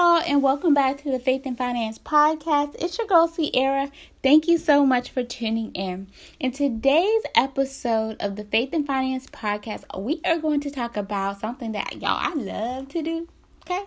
y'all, and welcome back to the Faith and Finance Podcast. It's your girl, Sierra. Thank you so much for tuning in. In today's episode of the Faith and Finance Podcast, we are going to talk about something that y'all I love to do. Okay.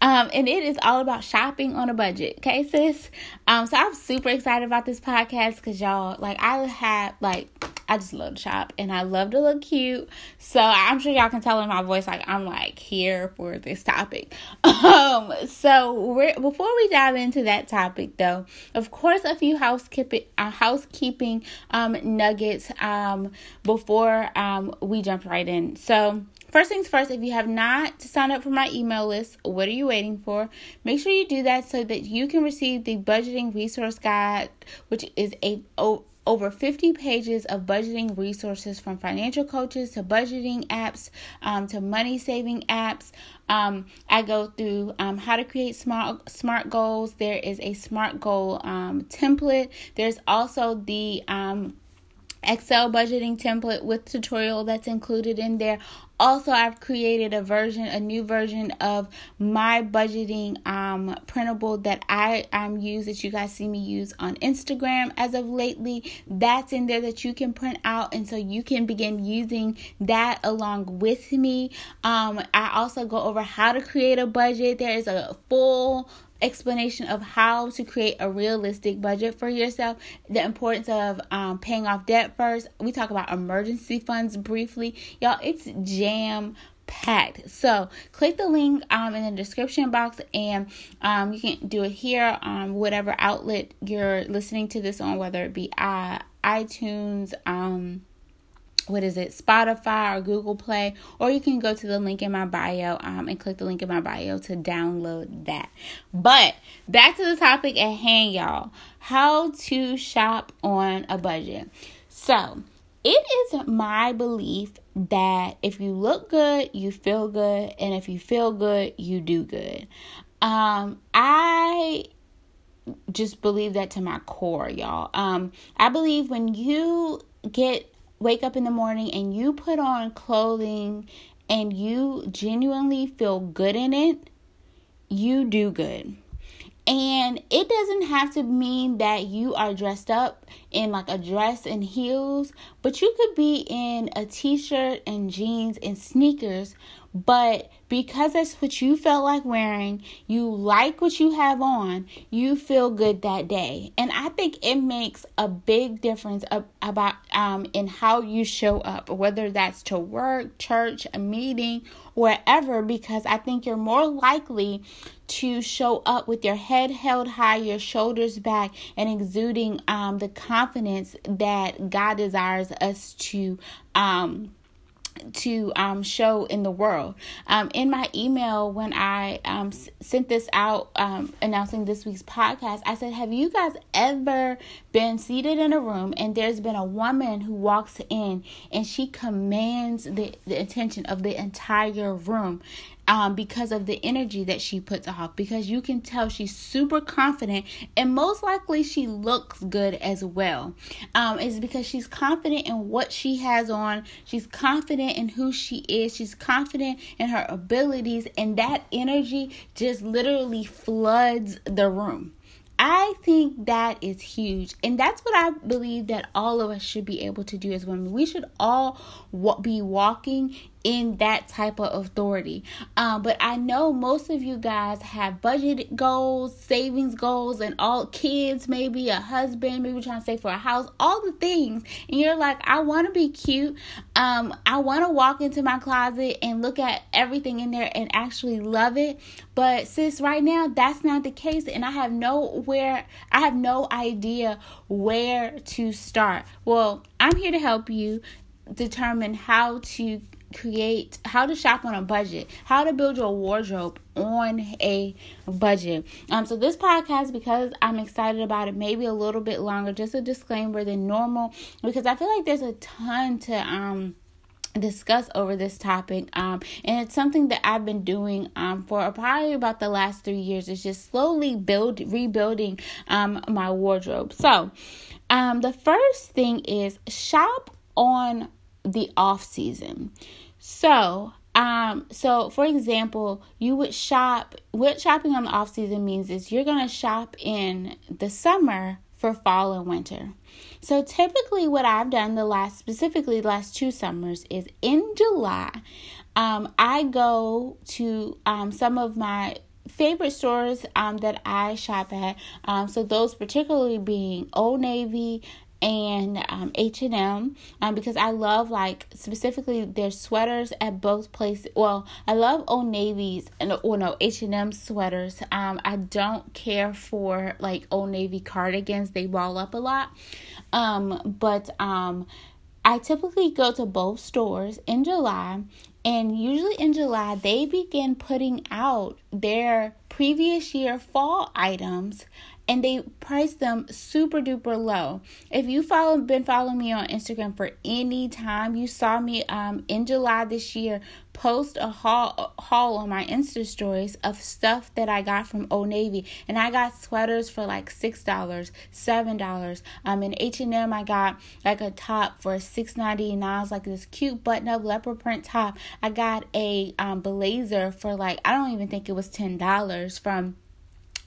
Um, and it is all about shopping on a budget. Okay, sis. Um, so I'm super excited about this podcast because y'all like I have like I just love to shop and I love to look cute. So I'm sure y'all can tell in my voice like I'm like here for this topic. Um so before we dive into that topic though, of course a few housekeeping uh, housekeeping um nuggets um before um we jump right in. So First things first, if you have not signed up for my email list, what are you waiting for? Make sure you do that so that you can receive the budgeting resource guide, which is a over 50 pages of budgeting resources from financial coaches to budgeting apps um, to money saving apps. Um, I go through um, how to create smart smart goals. There is a smart goal um, template. There's also the um, Excel budgeting template with tutorial that's included in there. Also, I've created a version, a new version of my budgeting um, printable that I um, use that you guys see me use on Instagram as of lately. That's in there that you can print out, and so you can begin using that along with me. Um, I also go over how to create a budget. There is a full explanation of how to create a realistic budget for yourself, the importance of um, paying off debt first. We talk about emergency funds briefly. Y'all, it's jam packed. So click the link um, in the description box and um, you can do it here on whatever outlet you're listening to this on, whether it be uh, iTunes, um, what is it, Spotify or Google Play, or you can go to the link in my bio um, and click the link in my bio to download that. But back to the topic at hand, y'all how to shop on a budget. So, it is my belief that if you look good, you feel good, and if you feel good, you do good. Um, I just believe that to my core, y'all. Um, I believe when you get wake up in the morning and you put on clothing and you genuinely feel good in it, you do good. And it doesn't have to mean that you are dressed up in like a dress and heels, but you could be in a t shirt and jeans and sneakers but because that's what you felt like wearing, you like what you have on, you feel good that day. And I think it makes a big difference about um in how you show up, whether that's to work, church, a meeting, wherever because I think you're more likely to show up with your head held high, your shoulders back, and exuding um, the confidence that God desires us to um, to um, show in the world. Um, in my email, when I um, s- sent this out um, announcing this week's podcast, I said, Have you guys ever been seated in a room and there's been a woman who walks in and she commands the, the attention of the entire room? Um, because of the energy that she puts off. Because you can tell she's super confident, and most likely she looks good as well. Um, it's because she's confident in what she has on. She's confident in who she is. She's confident in her abilities, and that energy just literally floods the room. I think that is huge. And that's what I believe that all of us should be able to do as women. We should all be walking in that type of authority. Um, but I know most of you guys have budget goals, savings goals, and all kids, maybe a husband, maybe trying to save for a house, all the things. And you're like, I want to be cute. Um, I want to walk into my closet and look at everything in there and actually love it. But sis, right now, that's not the case. And I have nowhere, I have no idea where to start. Well, I'm here to help you determine how to create how to shop on a budget how to build your wardrobe on a budget. Um so this podcast because i'm excited about it maybe a little bit longer just a disclaimer than normal because i feel like there's a ton to um discuss over this topic. Um and it's something that i've been doing um for probably about the last three years is just slowly build rebuilding um my wardrobe. So um the first thing is shop on the off season. So, Um, so for example, you would shop what shopping on the off season means is you're gonna shop in the summer for fall and winter. So typically what I've done the last specifically the last two summers is in July, um, I go to um, some of my favorite stores um, that I shop at. Um, so those particularly being Old Navy and um, H&M um, because I love like specifically their sweaters at both places. Well, I love Old Navy's and well no H&M sweaters. Um, I don't care for like Old Navy cardigans. They ball up a lot. Um, but um, I typically go to both stores in July and usually in July they begin putting out their previous year fall items and they price them super duper low. If you follow been following me on Instagram for any time, you saw me um in July this year post a haul haul on my Insta stories of stuff that I got from Old Navy, and I got sweaters for like six dollars, seven dollars. Um, in H and M, I got like a top for six ninety nine. It's like this cute button up leopard print top. I got a um blazer for like I don't even think it was ten dollars from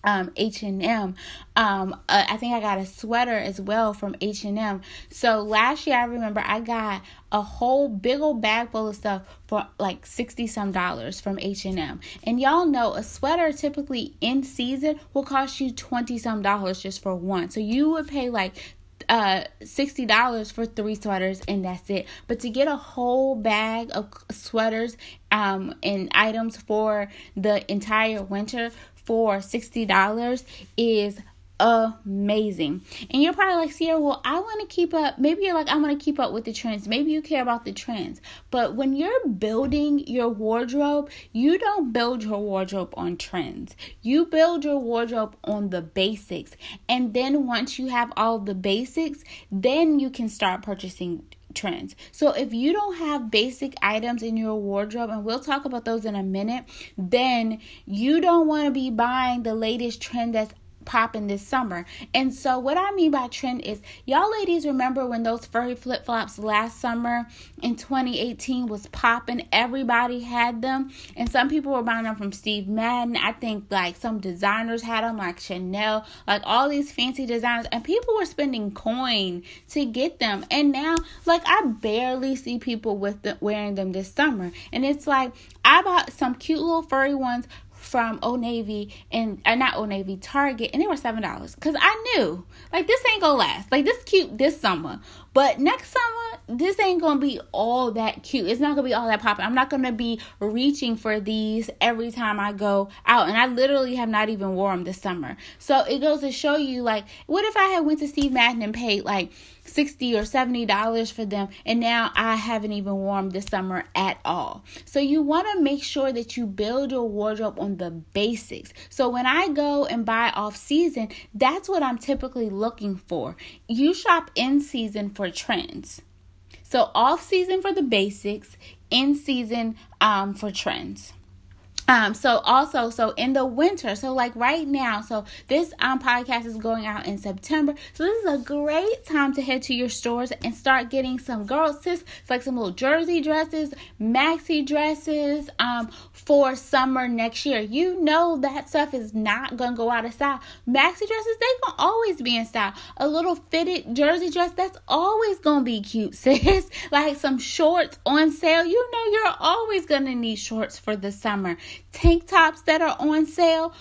um H&M. Um uh, I think I got a sweater as well from H&M. So last year I remember I got a whole big old bag full of stuff for like 60 some dollars from H&M. And y'all know a sweater typically in season will cost you 20 some dollars just for one. So you would pay like uh $60 for three sweaters and that's it but to get a whole bag of sweaters um and items for the entire winter for $60 is amazing. And you're probably like, Sierra, well, I want to keep up. Maybe you're like, I want to keep up with the trends. Maybe you care about the trends. But when you're building your wardrobe, you don't build your wardrobe on trends. You build your wardrobe on the basics. And then once you have all the basics, then you can start purchasing trends. So if you don't have basic items in your wardrobe, and we'll talk about those in a minute, then you don't want to be buying the latest trend that's popping this summer. And so what I mean by trend is y'all ladies remember when those furry flip-flops last summer in 2018 was popping, everybody had them and some people were buying them from Steve Madden. I think like some designers had them like Chanel, like all these fancy designers and people were spending coin to get them. And now like I barely see people with the, wearing them this summer. And it's like I bought some cute little furry ones from Old Navy and uh, not Old Navy, Target, and they were seven dollars. Cause I knew like this ain't gonna last. Like this cute this summer, but next summer this ain't gonna be all that cute. It's not gonna be all that popular. I'm not gonna be reaching for these every time I go out, and I literally have not even worn them this summer. So it goes to show you like, what if I had went to Steve Madden and paid like 60 or 70 dollars for them and now I haven't even worn this summer at all. So you want to make sure that you build your wardrobe on the basics. So when I go and buy off season, that's what I'm typically looking for. You shop in season for trends. So off season for the basics, in season um, for trends. Um, so also, so in the winter, so like right now, so this um podcast is going out in September. So this is a great time to head to your stores and start getting some girls sis, like some little jersey dresses, maxi dresses, um, for summer next year. You know that stuff is not gonna go out of style. Maxi dresses, they gonna always be in style. A little fitted jersey dress, that's always gonna be cute, sis. like some shorts on sale. You know you're always gonna need shorts for the summer tank tops that are on sale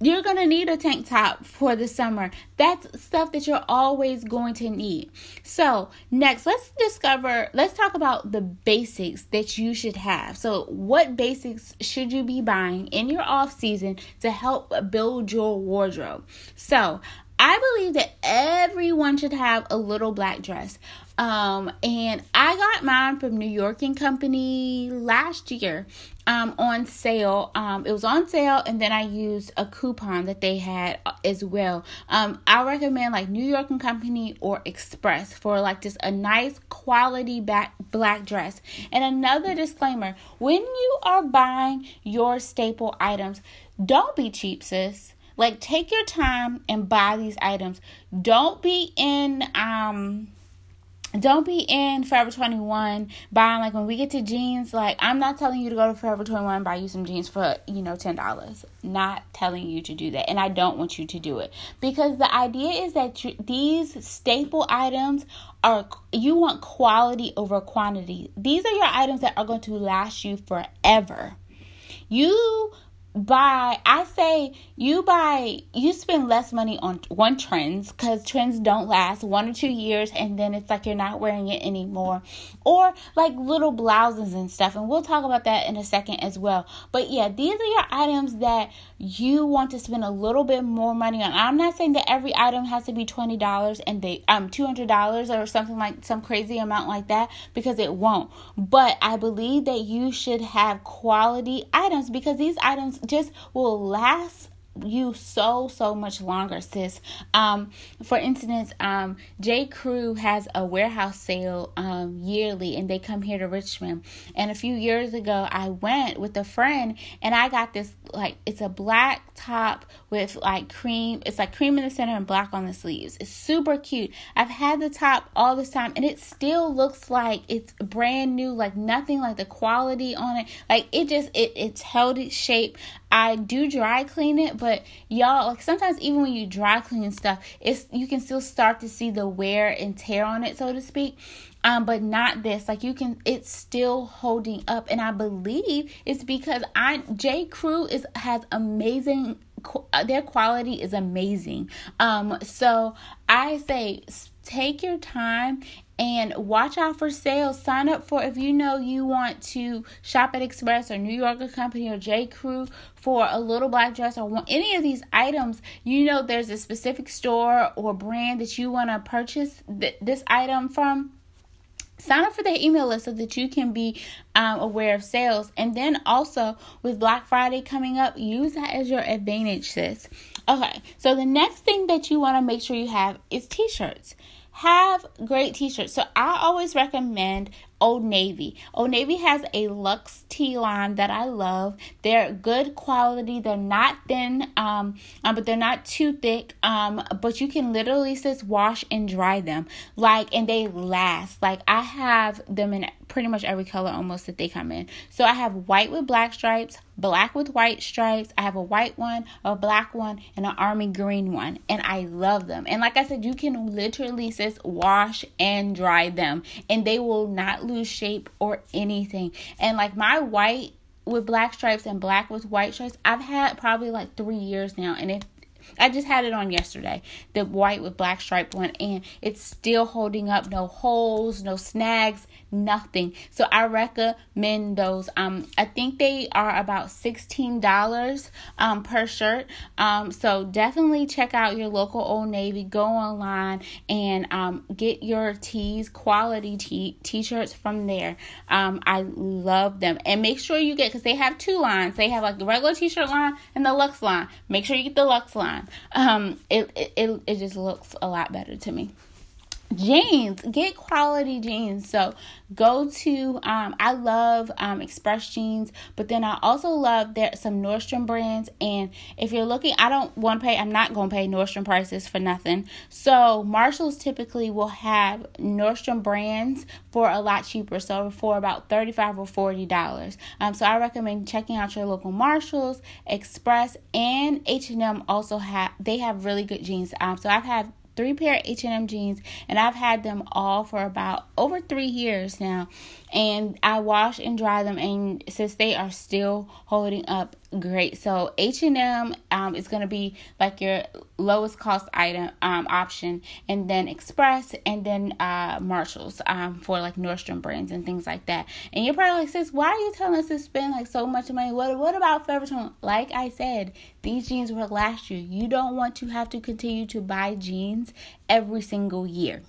you're going to need a tank top for the summer. That's stuff that you're always going to need. So, next, let's discover, let's talk about the basics that you should have. So, what basics should you be buying in your off season to help build your wardrobe? So, I believe that everyone should have a little black dress. Um, and I got mine from New York and Company last year um, on sale. Um, it was on sale, and then I used a coupon that they had uh, as well. Um, I recommend like New York and Company or Express for like just a nice quality back black dress. And another disclaimer: when you are buying your staple items, don't be cheap, sis. Like take your time and buy these items. Don't be in um don't be in Forever 21 buying like when we get to jeans like I'm not telling you to go to Forever 21 and buy you some jeans for you know $10 not telling you to do that and I don't want you to do it. Because the idea is that you, these staple items are you want quality over quantity. These are your items that are going to last you forever. You buy i say you buy you spend less money on one trends because trends don't last one or two years and then it's like you're not wearing it anymore. Or like little blouses and stuff and we'll talk about that in a second as well. But yeah these are your items that you want to spend a little bit more money on. I'm not saying that every item has to be $20 and they um $200 or something like some crazy amount like that because it won't. But i believe that you should have quality items because these items just will last you so so much longer sis. Um for instance um j. Crew has a warehouse sale um yearly and they come here to richmond. And a few years ago i went with a friend and i got this like it's a black top with like cream it's like cream in the center and black on the sleeves. It's super cute. I've had the top all this time and it still looks like it's brand new like nothing like the quality on it. Like it just it it's held its shape I do dry clean it, but y'all like sometimes even when you dry clean stuff, it's you can still start to see the wear and tear on it, so to speak. Um, but not this. Like you can, it's still holding up, and I believe it's because I J Crew is has amazing. Their quality is amazing. Um, so I say take your time and watch out for sales. Sign up for if you know you want to shop at Express or New Yorker Company or J. Crew for a little black dress or any of these items. You know there's a specific store or brand that you want to purchase th- this item from. Sign up for their email list so that you can be um, aware of sales. And then also with Black Friday coming up, use that as your advantage, sis. Okay, so the next thing that you want to make sure you have is t shirts have great t-shirts. So I always recommend Old Navy. Old Navy has a luxe tee line that I love. They're good quality. They're not thin, um, um, but they're not too thick. Um, but you can literally just wash and dry them. Like, and they last. Like I have them in pretty much every color almost that they come in. So I have white with black stripes, black with white stripes. I have a white one, a black one, and an army green one. And I love them. And like I said, you can literally just wash and dry them. And they will not lose shape or anything. And like my white with black stripes and black with white stripes, I've had probably like three years now. And it I just had it on yesterday, the white with black stripe one, and it's still holding up. No holes, no snags, nothing. So I recommend those. Um, I think they are about sixteen dollars um per shirt. Um, so definitely check out your local Old Navy. Go online and um get your tees, quality t t-shirts from there. Um, I love them, and make sure you get because they have two lines. They have like the regular t-shirt line and the Luxe line. Make sure you get the Luxe line. Um, it it it just looks a lot better to me jeans. Get quality jeans. So go to um i love um express jeans but then i also love there some nordstrom brands. And if you're looking i don't want to pay i'm not going to pay nordstrom prices for nothing. So marshalls typically will have nordstrom brands for a lot cheaper. So for about 35 or 40 dollars. Um so i recommend checking out your local marshalls express and h&m also have they have really good jeans. Um so i've had three pair of H&M jeans and I've had them all for about over 3 years now and I wash and dry them and since they are still holding up great. So H&M um, is going to be like your lowest cost item um, option and then Express and then uh, Marshalls um, for like Nordstrom brands and things like that. And you're probably like, sis, why are you telling us to spend like so much money? What, what about Forever 21? Like I said, these jeans will last you. You don't want to have to continue to buy jeans every single year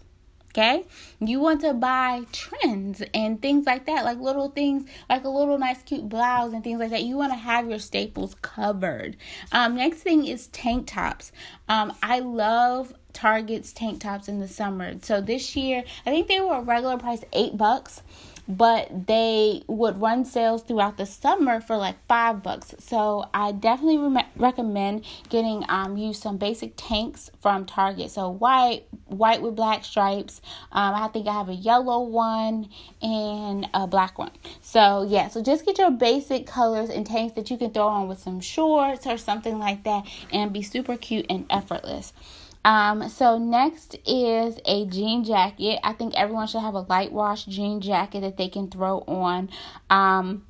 okay? You want to buy trends and things like that, like little things, like a little nice cute blouse and things like that. You want to have your staples covered. Um, next thing is tank tops. Um, I love Target's tank tops in the summer. So this year, I think they were a regular price eight bucks. But they would run sales throughout the summer for like five bucks. So I definitely re- recommend getting um you some basic tanks from Target. So white, white with black stripes. Um, I think I have a yellow one and a black one. So yeah, so just get your basic colors and tanks that you can throw on with some shorts or something like that, and be super cute and effortless. Um, so next is a jean jacket. I think everyone should have a light wash jean jacket that they can throw on. Um,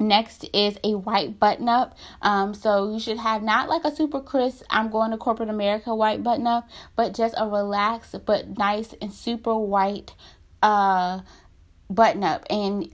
Next is a white button up. Um, so you should have not like a super crisp, I'm going to corporate America white button up, but just a relaxed but nice and super white uh button up. And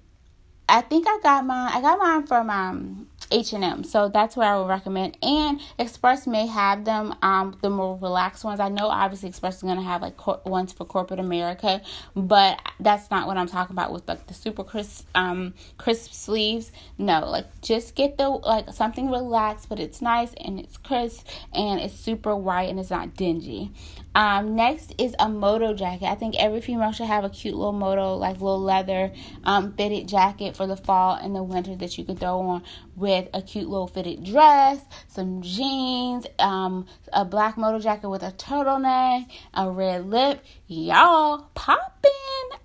I think I got mine I got mine from um H&M. So that's what I would recommend. And Express may have them, um, the more relaxed ones. I know obviously Express is going to have like cor- ones for corporate America, but that's not what I'm talking about with like the super crisp, um, crisp sleeves. No, like just get the, like something relaxed, but it's nice and it's crisp and it's super white and it's not dingy. Um, next is a moto jacket. I think every female should have a cute little moto, like little leather um, fitted jacket for the fall and the winter that you can throw on with a cute little fitted dress, some jeans, um, a black moto jacket with a turtleneck, a red lip. Y'all popping.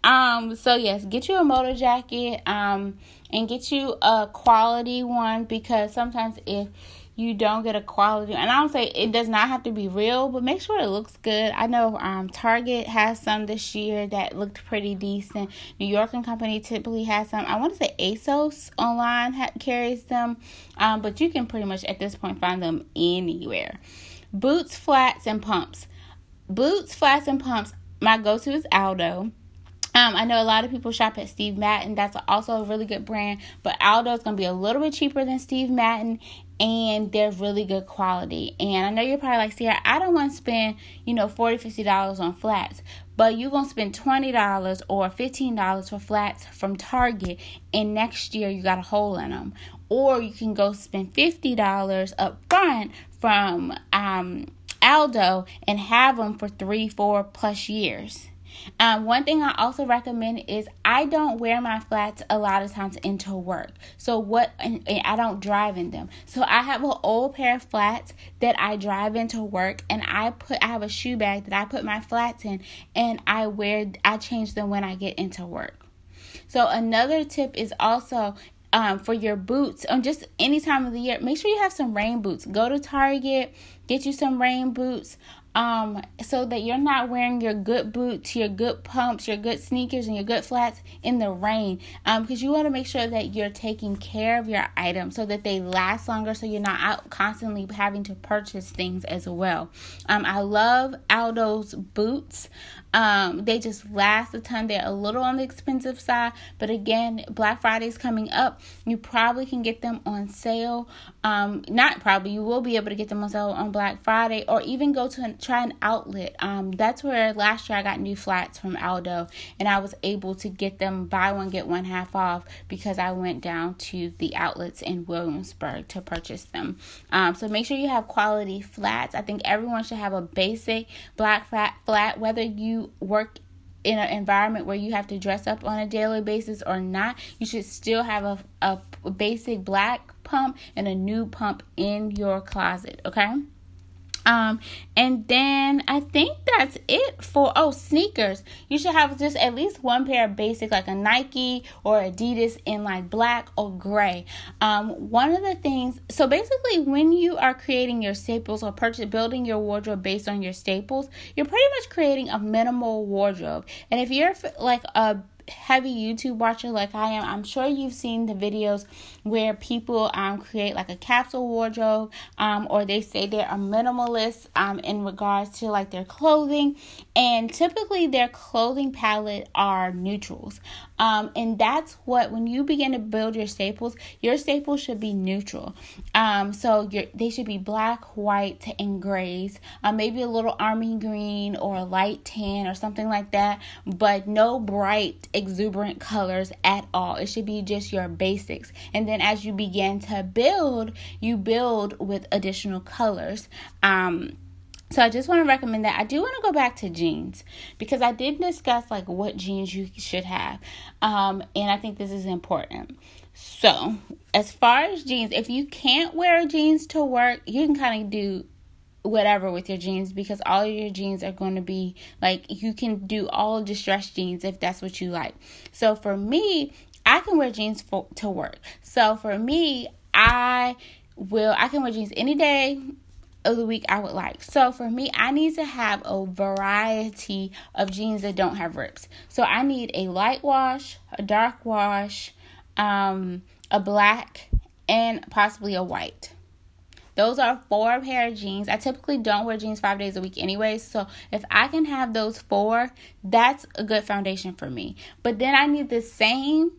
Um, so yes, get you a moto jacket. Um, and get you a quality one because sometimes if you don't get a quality and i don't say it does not have to be real but make sure it looks good. I know um, target has some this year that looked pretty decent. New york and company typically has some. I want to say asos online ha- carries them um, but you can pretty much at this point find them anywhere. Boots flats and pumps. Boots flats and pumps my go-to is aldo. Um, I know a lot of people shop at Steve Madden. That's also a really good brand, but Aldo is going to be a little bit cheaper than Steve Madden, and they're really good quality. And I know you're probably like, Sierra, I don't want to spend, you know, $40, $50 on flats, but you're going to spend $20 or $15 for flats from Target, and next year you got a hole in them. Or you can go spend $50 up front from um, Aldo and have them for three, four plus years. Um, one thing I also recommend is I don't wear my flats a lot of times into work. So what and, and I don't drive in them. So I have an old pair of flats that I drive into work and I put I have a shoe bag that I put my flats in and I wear I change them when I get into work. So another tip is also um, for your boots on just any time of the year. Make sure you have some rain boots. Go to Target, get you some rain boots um, so that you're not wearing your good boots, your good pumps, your good sneakers, and your good flats in the rain. Um, because you want to make sure that you're taking care of your items so that they last longer, so you're not out constantly having to purchase things as well. Um, I love Aldo's boots. Um, they just last a ton. They're a little on the expensive side, but again, Black Friday is coming up. You probably can get them on sale. Um, not probably, you will be able to get them on sale on Black Friday, or even go to try an outlet. Um, that's where last year I got new flats from Aldo, and I was able to get them buy one get one half off because I went down to the outlets in Williamsburg to purchase them. Um, so make sure you have quality flats. I think everyone should have a basic black flat flat, whether you work in an environment where you have to dress up on a daily basis or not, you should still have a, a basic black pump and a new pump in your closet, okay? Um, and then I think that's it for oh sneakers. You should have just at least one pair of basic like a Nike or Adidas in like black or gray. Um, one of the things so basically when you are creating your staples or purchase building your wardrobe based on your staples, you're pretty much creating a minimal wardrobe. And if you're like a heavy YouTube watcher like I am, I'm sure you've seen the videos where people um, create like a capsule wardrobe um, or they say they're a minimalist um, in regards to like their clothing. And typically their clothing palette are neutrals. Um, and that's what, when you begin to build your staples, your staples should be neutral. Um, so they should be black, white, and grays, uh, maybe a little army green or a light tan or something like that, but no bright exuberant colors at all. It should be just your basics. And then as you begin to build, you build with additional colors. Um, So I just want to recommend that. I do want to go back to jeans because I did discuss like what jeans you should have. Um, and I think this is important. So, as far as jeans, if you can't wear jeans to work, you can kind of do whatever with your jeans because all your jeans are going to be like you can do all distressed jeans if that's what you like. So for me, I can wear jeans for to work. So for me, I will I can wear jeans any day of the week I would like. So for me, I need to have a variety of jeans that don't have rips. So I need a light wash, a dark wash, um, a black, and possibly a white. Those are four pair of jeans. I typically don't wear jeans five days a week anyway. So if I can have those four, that's a good foundation for me. But then I need the same.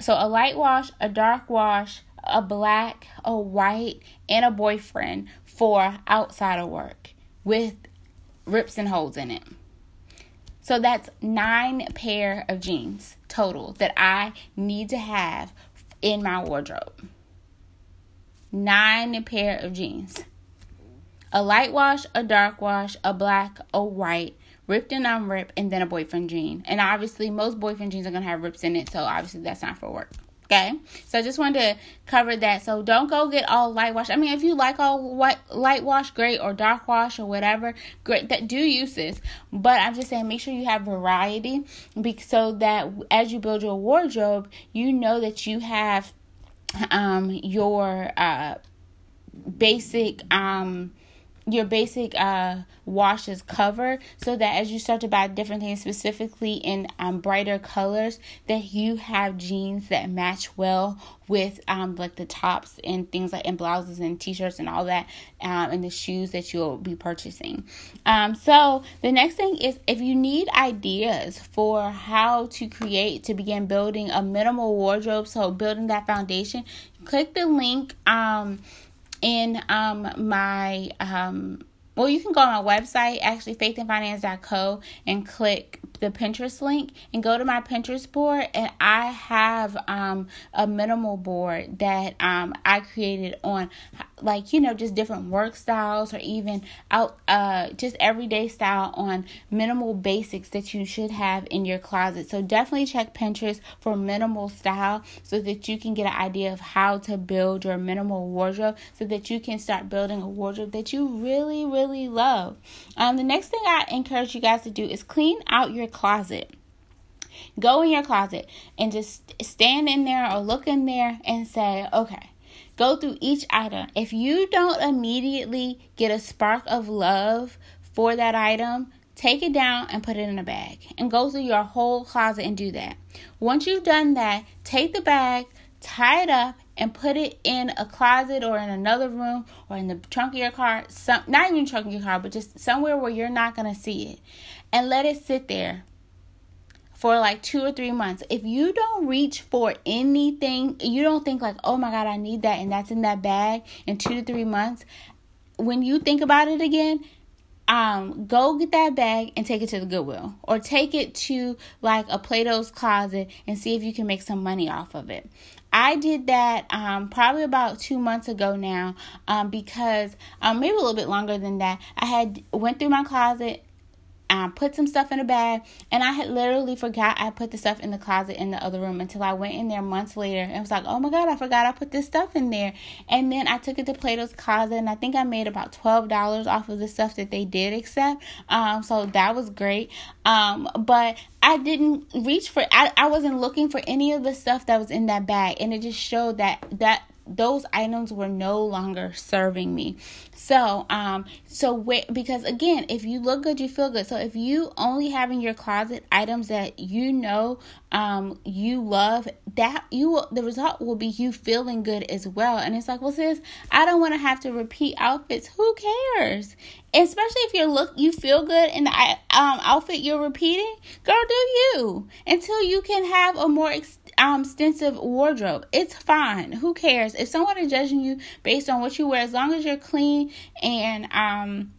So a light wash, a dark wash, a black, a white, and a boyfriend for outside of work with rips and holes in it. So that's nine pair of jeans total that I need to have in my wardrobe. Nine pair of jeans. A light wash, a dark wash, a black, a white, ripped and unripped, and then a boyfriend jean. And obviously, most boyfriend jeans are going to have rips in it, so obviously that's not for work. Okay, so I just wanted to cover that. So don't go get all light wash. I mean, if you like all white light wash, great, or dark wash or whatever, great. That do use this, but I'm just saying, make sure you have variety, so that as you build your wardrobe, you know that you have um your uh basic um your basic uh washes cover so that as you start to buy different things specifically in um brighter colors that you have jeans that match well with um like the tops and things like and blouses and t-shirts and all that um and the shoes that you'll be purchasing. Um so the next thing is if you need ideas for how to create to begin building a minimal wardrobe so building that foundation click the link um in um my um well you can go on my website actually faithandfinance.co and click the Pinterest link and go to my Pinterest board and I have um a minimal board that um I created on like you know just different work styles or even out uh just everyday style on minimal basics that you should have in your closet. So definitely check Pinterest for minimal style so that you can get an idea of how to build your minimal wardrobe so that you can start building a wardrobe that you really really love. Um the next thing I encourage you guys to do is clean out your closet. Go in your closet and just stand in there or look in there and say, okay, go through each item. If you don't immediately get a spark of love for that item, take it down and put it in a bag and go through your whole closet and do that. Once you've done that, take the bag, tie it up, and put it in a closet or in another room or in the trunk of your car, some not even trunk of your car, but just somewhere where you're not gonna see it. And let it sit there for like two or three months. If you don't reach for anything, you don't think like, oh my God, I need that, and that's in that bag in two to three months. When you think about it again, um, go get that bag and take it to the Goodwill or take it to like a Plato's closet and see if you can make some money off of it. I did that um, probably about two months ago now um, because um, maybe a little bit longer than that. I had went through my closet I put some stuff in a bag, and I had literally forgot I put the stuff in the closet in the other room until I went in there months later and was like, oh my god, I forgot I put this stuff in there. And then I took it to Plato's closet, and I think I made about twelve dollars off of the stuff that they did accept. Um, so that was great. Um, but I didn't reach for I, I wasn't looking for any of the stuff that was in that bag, and it just showed that that those items were no longer serving me. So, um, so wait, because again, if you look good, you feel good. So if you only have in your closet items that you know, um, you love, that you will, the result will be you feeling good as well. And it's like, well, sis, I don't want to have to repeat outfits. Who cares? especially if you look you feel good in the um, outfit you're repeating girl do you until you can have a more extensive wardrobe it's fine who cares if someone is judging you based on what you wear as long as you're clean and um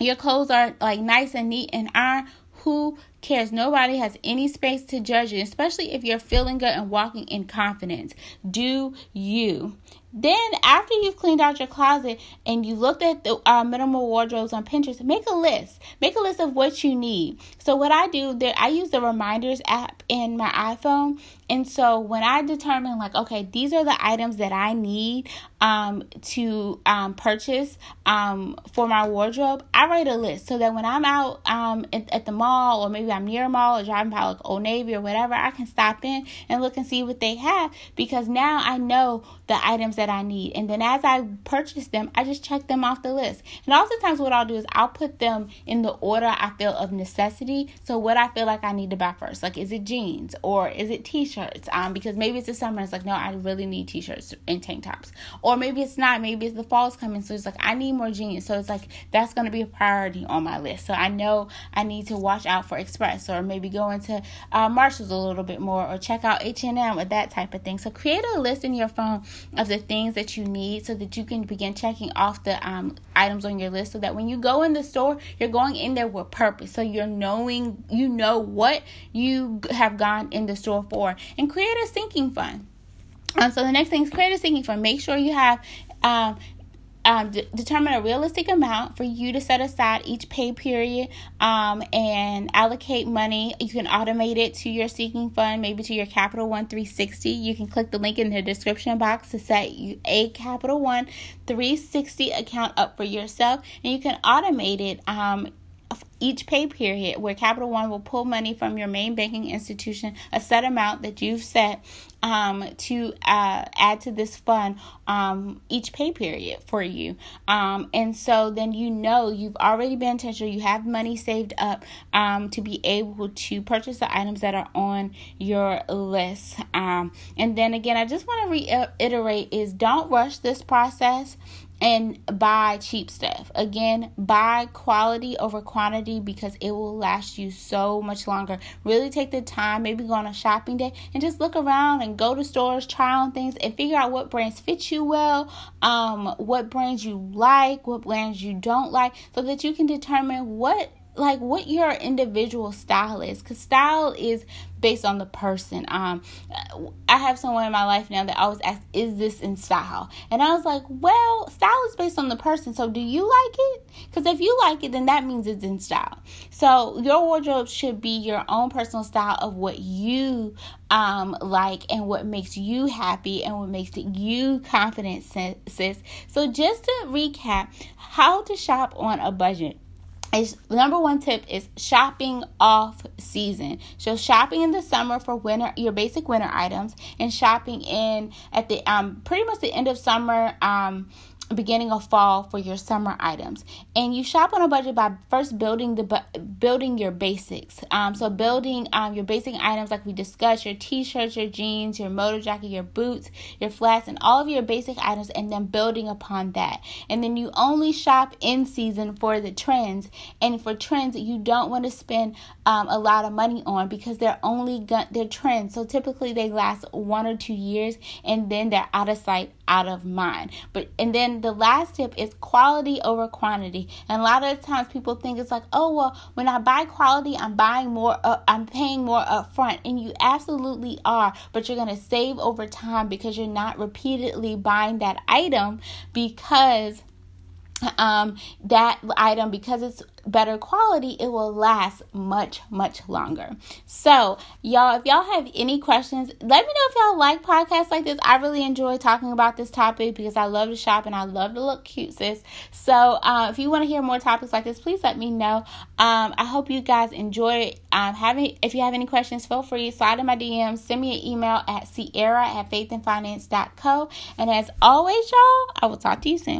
your clothes are like nice and neat and iron who cares? Nobody has any space to judge you, especially if you're feeling good and walking in confidence. Do you? Then, after you've cleaned out your closet and you looked at the uh, minimal wardrobes on Pinterest, make a list. Make a list of what you need. So, what I do, there, I use the reminders app in my iPhone. And so, when I determine, like, okay, these are the items that I need um, to um, purchase um, for my wardrobe, I write a list so that when I'm out um, at, at, the mall or maybe I'm near a mall or driving by like Old Navy or whatever, I can stop in and look and see what they have because now I know the items that I need. And then as I purchase them, I just check them off the list. And oftentimes, what I'll do is I'll put them in the order I feel of necessity. So, what I feel like I need to buy first, like is it jeans or is it t shirts? Um, because maybe it's the summer, it's like, no, I really need t shirts and tank tops. Or maybe it's not, maybe it's the fall's coming. So, it's like, I need more jeans. So, it's like, that's going to be a priority on my list. So, I know I need to watch out for Express or maybe go into uh, Marshalls a little bit more or check out H&M or that type of thing. So, create a list in your phone of the things that you need so that you can begin checking off the um, items on your list so that when you go in the store, you're going in there with purpose. So you're knowing, you know what you have gone in the store for and create a sinking fund. Um, so the next thing is create a sinking fund. Make sure you have um, um, d- determine a realistic amount for you to set aside each pay period um, and allocate money. You can automate it to your sinking fund, maybe to your Capital One 360. You can click the link in the description box to set you a Capital One 360 account up for yourself, and you can automate it. Um, each pay period where Capital One will pull money from your main banking institution, a set amount that you've set um, to uh, add to this fund um, each pay period for you. Um, and so then you know you've already been intentional, you have money saved up um, to be able to purchase the items that are on your list. Um, and then again, I just want to reiterate is don't rush this process and buy cheap stuff. Again, buy quality over quantity because it will last you so much longer. Really take the time, maybe go on a shopping day and just look around and go to stores, try on things, and figure out what brands fit you well, um, what brands you like, what brands you don't like, so that you can determine what like what your individual style is because style is based on the person. Um i have someone in my life now that always asks is this in style? And i was like well style is based on the person so do you like it? Because if you like it then that means it's in style. So your wardrobe should be your own personal style of what you um like and what makes you happy and what makes you confident sis. So just to recap how to shop on a budget is number one tip is shopping off season. So shopping in the summer for winter your basic winter items and shopping in at the um pretty much the end of summer um beginning of fall for your summer items. And you shop on a budget by first building the bu- building your basics. Um, so building um, your basic items like we discussed your t-shirts your jeans your moto jacket your boots your flats and all of your basic items and then building upon that. And then you only shop in season for the trends. And for trends you don't want to spend um, a lot of money on because they're only gun- they're trends. So typically they last one or two years and then they're out of sight out of mind but and then the last tip is quality over quantity. And a lot of times people think it's like, oh, well, when I buy quality, I'm buying more, uh, I'm paying more upfront. And you absolutely are, but you're going to save over time because you're not repeatedly buying that item because um, that item because it's better quality, it will last much, much longer. So, y'all, if y'all have any questions, let me know if y'all like podcasts like this. I really enjoy talking about this topic because I love to shop and I love to look cute, sis. So, uh, if you want to hear more topics like this, please let me know. Um, I hope you guys enjoy um, having. If you have any questions, feel free slide in my DMs, send me an email at sierra at faithandfinance.co. And as always, y'all, I will talk to you soon.